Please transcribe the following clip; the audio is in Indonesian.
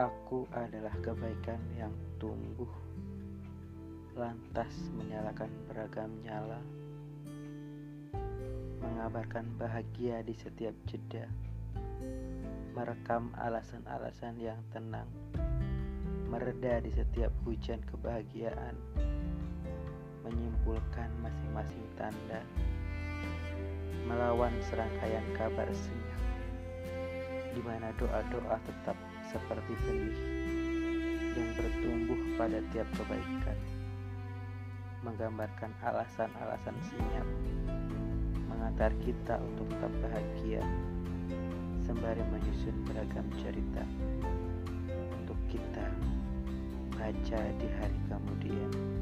Aku adalah kebaikan yang tumbuh, lantas menyalakan beragam nyala, mengabarkan bahagia di setiap jeda, merekam alasan-alasan yang tenang, mereda di setiap hujan kebahagiaan, menyimpulkan masing-masing tanda, melawan serangkaian kabar senyap, di mana doa-doa tetap seperti benih yang bertumbuh pada tiap kebaikan, menggambarkan alasan-alasan senyap, mengantar kita untuk tetap bahagia, sembari menyusun beragam cerita untuk kita baca di hari kemudian.